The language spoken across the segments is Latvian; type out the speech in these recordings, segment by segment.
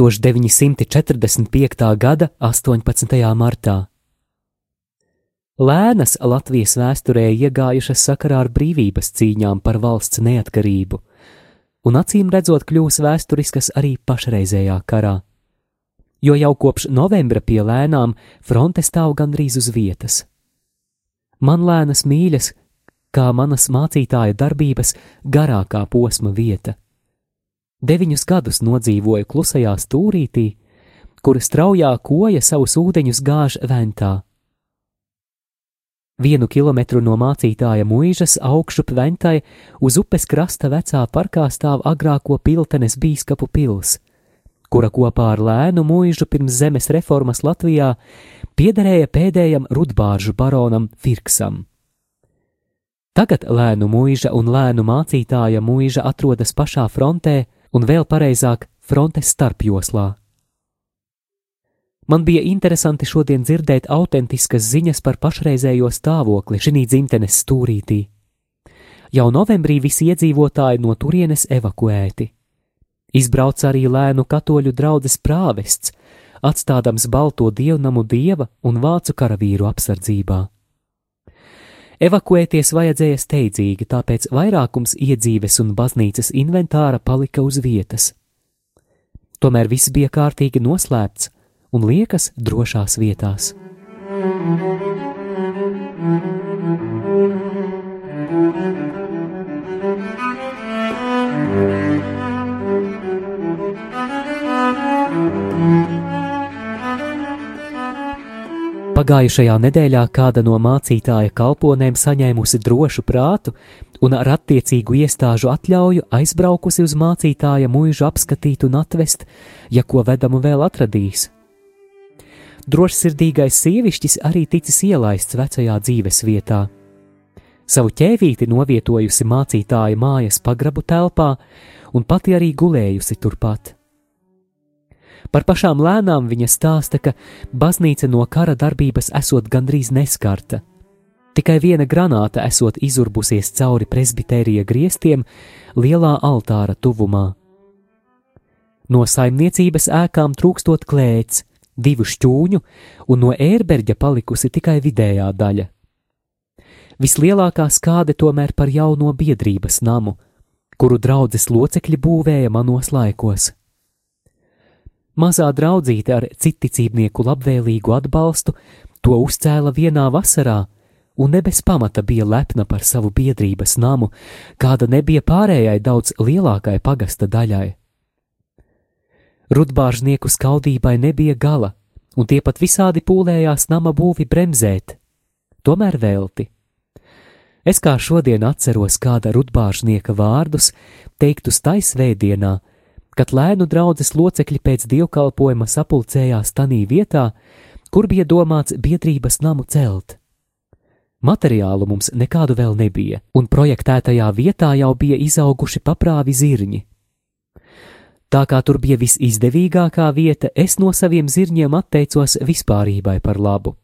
1945. gada 18. martā. Lēnas Latvijas vēsturē iegājušas sakarā ar brīvības cīņām par valsts neatkarību, un acīm redzot kļūs vēsturiskas arī pašreizējā karā. Jo jau kopš novembra pie lēnām fronte stāv gandrīz uz vietas. Man lēnas mīļas, kā manas mācītāja darbības garākā posma vieta – Deviņus gadus nodzīvoju klusajā stūrītī, kura straujā koja savus ūdeņus gāž ventā. Vienu kilometru no mācītāja mūžas augšup ventai uz upes krasta vecā parkā stāv agrāko piltenes bīskapu pils, kura kopā ar lēnu mūžu pirms zemes reformas Latvijā piederēja pēdējam rudbāržu baronam Firksam. Tagad lēnu mūža un lēnu mācītāja mūža atrodas pašā frontē, un vēl pareizāk frontes starpjoslā. Man bija interesanti šodien dzirdēt autentiskas ziņas par pašreizējo stāvokli šī dzimtenes stūrītī. Jau novembrī visi iedzīvotāji no turienes evakuēti. Izbrauc arī lēnu katoļu draugs prāvests, atstādams balto dievnamu dieva un vācu karavīru apsardzībā. Evakuēties vajadzēja steidzīgi, tāpēc vairākums iedzīves un baznīcas inventāra palika uz vietas. Tomēr viss bija kārtīgi noslēpts un liekas drošās vietās. Pagājušajā nedēļā kāda no mācītāja kalponēm saņēmusi drošu prātu un ar attiecīgu iestāžu atļauju aizbraukusi uz mācītāja mūžu apskatīt un atvest, ja ko vedamu vēl atradīs. Drošsirdīgais sievišķis arī ticis ielaists vecajā dzīves vietā. Savu ķēvīti novietojusi mācītāja mājas pagrabu telpā un pati arī gulējusi turpat. Par pašām lēnām viņa stāsta, ka baznīca no kara darbības esot gandrīz neskarta. Tikai viena granāta esot izurbusies cauri presbitērija griestiem lielā altāra tuvumā. No saimniecības ēkām trūkstot klēts, divu šķūņu, un no ērberģa palikusi tikai vidējā daļa. Vislielākā skāde tomēr par jauno biedrības namu, kuru draudzes locekļi būvēja manos laikos. Mazā draudzīte ar citticībnieku labvēlīgu atbalstu to uzcēla vienā vasarā, un ne bez pamata bija lepna par savu biedrības namu, kāda nebija pārējai daudz lielākai pagasta daļai. Rudbāržnieku skaudībai nebija gala, un tie pat visādi pūlējās nama būvi bremzēt, tomēr velti. Es kā šodien atceros kāda rudbāržnieka vārdus, teiktus taisvētdienā, kad lēnu draudzes locekļi pēc dievkalpojuma sapulcējās tanī vietā, kur bija domāts biedrības namu celt. Materiālu mums nekādu vēl nebija, un projektētajā vietā jau bija izauguši paprāvi zirņi. Tā kā tur bija visizdevīgākā vieta, es no saviem zirņiem atteicos vispārībai par labu.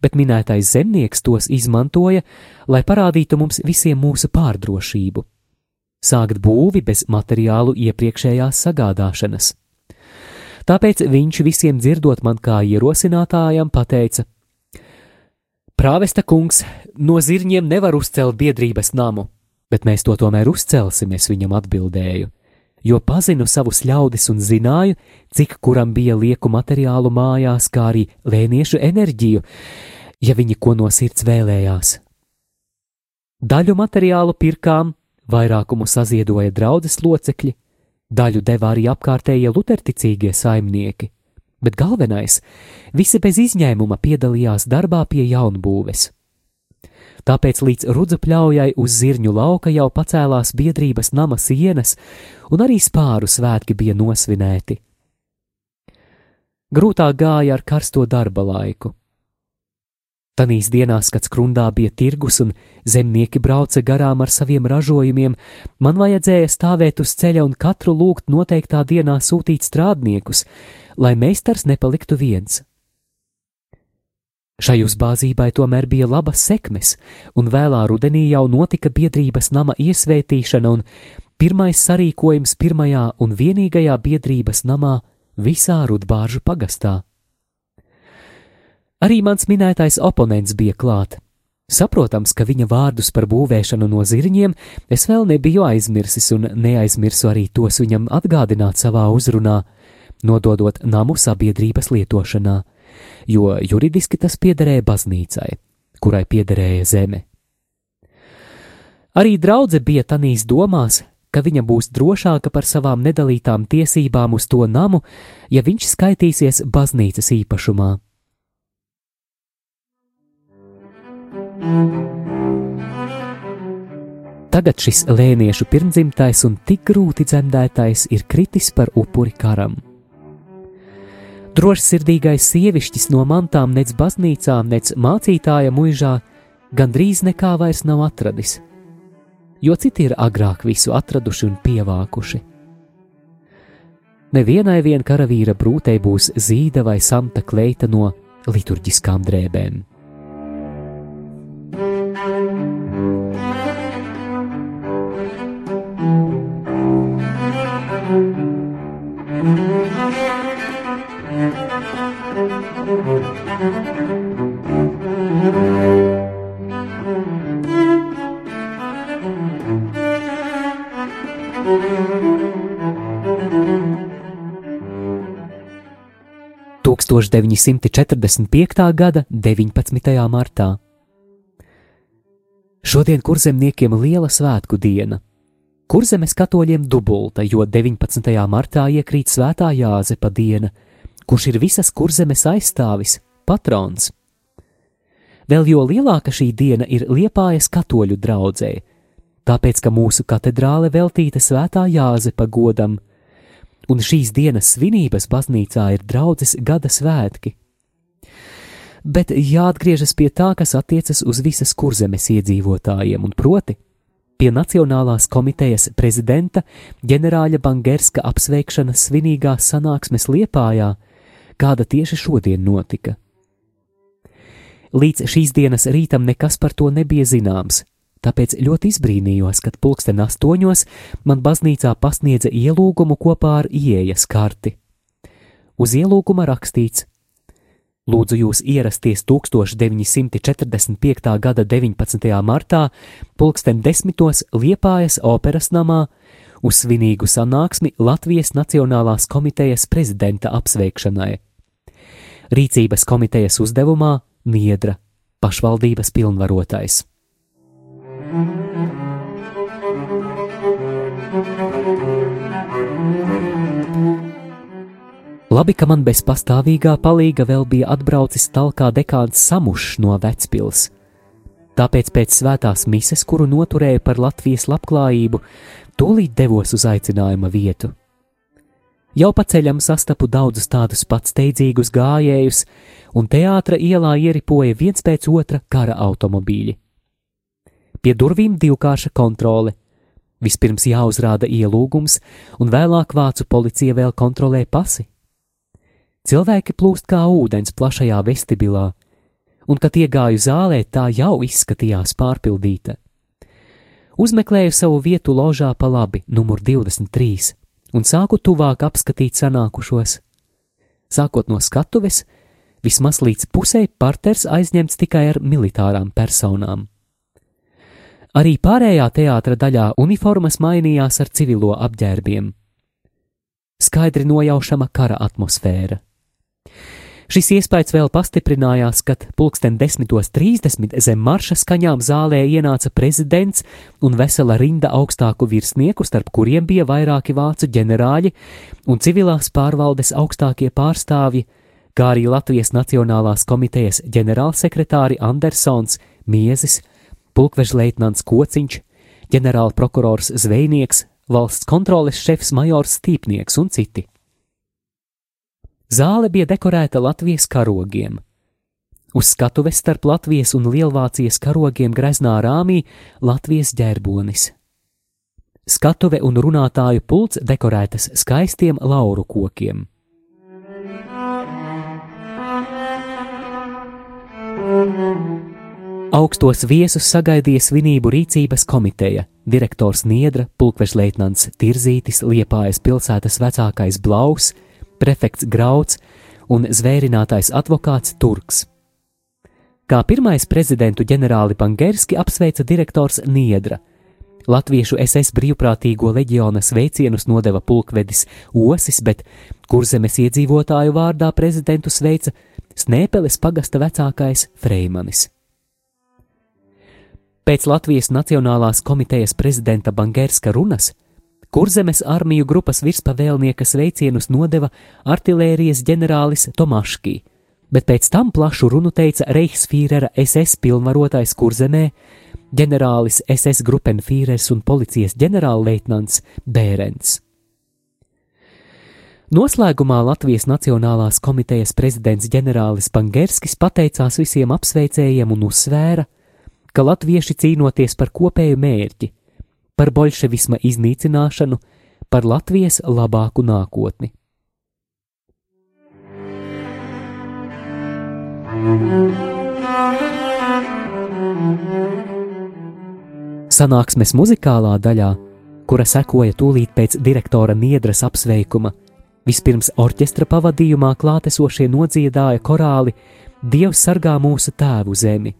Bet minētais zemnieks tos izmantoja, lai parādītu mums visiem mūsu pārdrošību sākt būvi bez materiālu iepriekšējās sagādāšanas. Tāpēc viņš visiem dzirdot man kā ierosinātājam pateica: Prāvesta kungs, no zirņiem nevar uzcelt biedrības namu, bet mēs to tomēr uzcelsim, es viņam atbildēju, jo pazinu savus ļaudis un zināju, cik kuram bija lieku materiālu mājās, kā arī lēniešu enerģiju, ja viņi ko no sirds vēlējās. Daļu materiālu pirkām, vairākumu saziedoja draudzes locekļi, daļu deva arī apkārtējie luterticīgie saimnieki, bet galvenais - visi bez izņēmuma piedalījās darbā pie jaunbūves. Tāpēc līdz rudzu pļaujai uz zirņu lauka jau pacēlās biedrības nama sienas, un arī spāru svētki bija nosvinēti. Grūtāk gāja ar karsto darba laiku. Tanīs dienās, kad skrundā bija tirgus un zemnieki brauca garām ar saviem ražojumiem, man vajadzēja stāvēt uz ceļa un katru lūgt noteiktā dienā sūtīt strādniekus, lai meistars nepaliktu viens. Šai uzbāzībai tomēr bija labas sekmes, un vēlā rudenī jau notika biedrības nama iesvētīšana un pirmais sarīkojums pirmajā un vienīgajā biedrības namā visā Rudbāržu pagastā. Arī mans minētais oponents bija klāt. Saprotams, ka viņa vārdus par būvēšanu no zirņiem es vēl nebiju aizmirsis un neaizmirsu arī tos viņam atgādināt savā uzrunā, nododot namu sabiedrības lietošanā, jo juridiski tas piederēja baznīcai, kurai piederēja zeme. Arī draudzene bija tanīs domās, ka viņa būs drošāka par savām nedalītām tiesībām uz to namu, ja viņš skaitīsies baznīcas īpašumā. Tagad šis lēniešu pirmdzimtais un tik grūti dzemdētais ir kritis par upuri karam. Drošsirdīgais sievišķis no mantām nec baznīcā, nec mācītāja muižā gandrīz nekā vairs nav atradis, jo citi ir agrāk visu atraduši un pievākuši. Nevienai vien karavīra brūtei būs zīda vai samta kleita no liturģiskām drēbēm. 1945. gada 19. martā. Šodien kurzemniekiem liela svētku diena. Kurzemes katoļiem dubulta, jo 19. martā iekrīt svētā Jāzepa diena, kurš ir visas kurzemes aizstāvis, patrons. Vēl jo lielāka šī diena ir Liepājas katoļu draudzē, tāpēc, ka mūsu katedrāle veltīta svētā Jāzepa godam, un šīs dienas svinības baznīcā ir draudzes gada svētki. Bet jāatgriežas pie tā, kas attiecas uz visas kurzemes iedzīvotājiem, un proti pie Nacionālās komitejas prezidenta ģenerāļa Bangerska apsveikšanas svinīgās sanāksmes Liepājā, kāda tieši šodien notika. Līdz šīs dienas rītam nekas par to nebija zināms, tāpēc ļoti izbrīnījos, kad pulksten astoņos man baznīcā pasniedza ielūgumu kopā ar ieejas karti. Uz ielūguma rakstīts: Lūdzu jūs ierasties 1945. gada 19. martā, pulksten desmitos Liepājas operas namā, uz svinīgu sanāksmi Latvijas Nacionālās komitejas prezidenta apsveikšanai. Rīcības komitejas uzdevumā Niedra, pašvaldības pilnvarotais. Labi, ka man bez pastāvīgā palīga vēl bija atbraucis talkā dekāns Samušs no Vecpils. Tāpēc pēc svētās mises, kuru noturēju par Latvijas labklājību, tūlīt devos uz aicinājuma vietu. Jau pa ceļam sastapu daudzus tādus pats steidzīgus gājējus, un teātra ielā ieripoja viens pēc otra kara automobīļi. Pie durvīm divkārša kontrole. Vispirms jāuzrāda ielūgums, un vēlāk vācu policija vēl kontrolē pasi. Cilvēki plūst kā ūdens plašajā vestibilā, un, kad iegāju zālē, tā jau izskatījās pārpildīta. Uzmeklēju savu vietu ložā pa labi, numur 23, un sāku tuvāk apskatīt sanākušos. Sākot no skatuves, vismaz līdz pusē parters aizņemts tikai ar militārām personām. Arī pārējā teātra daļā uniformas mainījās ar civilo apģērbiem. Skaidri nojaušama kara atmosfēra. Šis iespējas vēl pastiprinājās, kad pulksten 10.30 zem marša skaņām zālē ienāca prezidents un vesela rinda augstāku virsnieku, starp kuriem bija vairāki vācu ģenerāļi un civilās pārvaldes augstākie pārstāvji, kā arī Latvijas Nacionālās komitejas ģenerālsekretāri Andersons, Miezis, pulkvežleitnants Kociņš, ģenerālprokurors Zvejnieks, valsts kontroles šefs majors Stīpnieks un citi. Zāle bija dekorēta Latvijas karogiem. Uz skatuves starp Latvijas un Lielvācijas karogiem greznā rāmī Latvijas ģērbonis. Skatuve un runātāju pults dekorētas skaistiem lauru kokiem. Augstos viesus sagaidīja svinību rīcības komiteja, direktors Niedra, pulkvežleitnants Tirzītis, Liepājas pilsētas vecākais Blaus, prefekts Grauds un zvērinātais advokāts Turks. Kā pirmais prezidentu ģenerāli Bangerski apsveica direktors Niedra. Latviešu SS brīvprātīgo leģiona sveicienus nodeva pulkvedis Osis, bet kurzemes iedzīvotāju vārdā prezidentu sveica Snēpeles pagasta vecākais Freimanis. Pēc Latvijas Nacionālās komitejas prezidenta Bangerska runas Kurzemes armiju grupas virspavēlnieka sveicienus nodeva artilērijas ģenerālis Tomaškī, bet pēc tam plašu runu teica Reichsfīrera SS pilnvarotais Kurzemē, ģenerālis SS grupenfīrers un policijas ģenerālleitnants Bērens. Noslēgumā Latvijas Nacionālās komitejas prezidents ģenerālis Bangerskis pateicās visiem apsveicējiem un uzsvēra, ka latvieši cīnoties par kopēju mērķi, par bolševisma iznīcināšanu, par Latvijas labāku nākotni. Sanāksmes muzikālā daļā, kura sekoja tūlīt pēc direktora Niedras apsveikuma, vispirms orķestra pavadījumā klātesošie nodziedāja korāli Dievs sargā mūsu tēvu zemi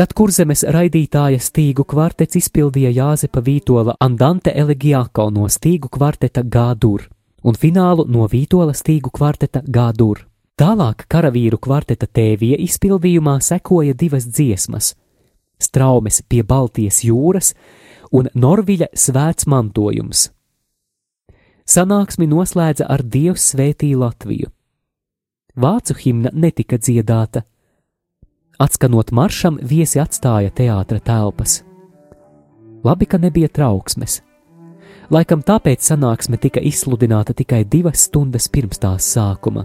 Tad kurzemes raidītāja stīgu kvartets izpildīja Jāzepa Vītola Andante Elegiāko no stīgu kvarteta Gādur un finālu no Vītola stīgu kvarteta Gādur. Tālāk karavīru kvarteta tēvija izpildījumā sekoja divas dziesmas - Straumes pie Baltijas jūras un Norviļa svēts mantojums. Sanāksmi noslēdza ar Dievs svētī Latviju. Vācu himna netika dziedāta, Atskanot maršam, viesi atstāja teātra telpas. Labi, ka nebija trauksmes. Laikam tāpēc sanāksme tika izsludināta tikai divas stundas pirms tās sākuma.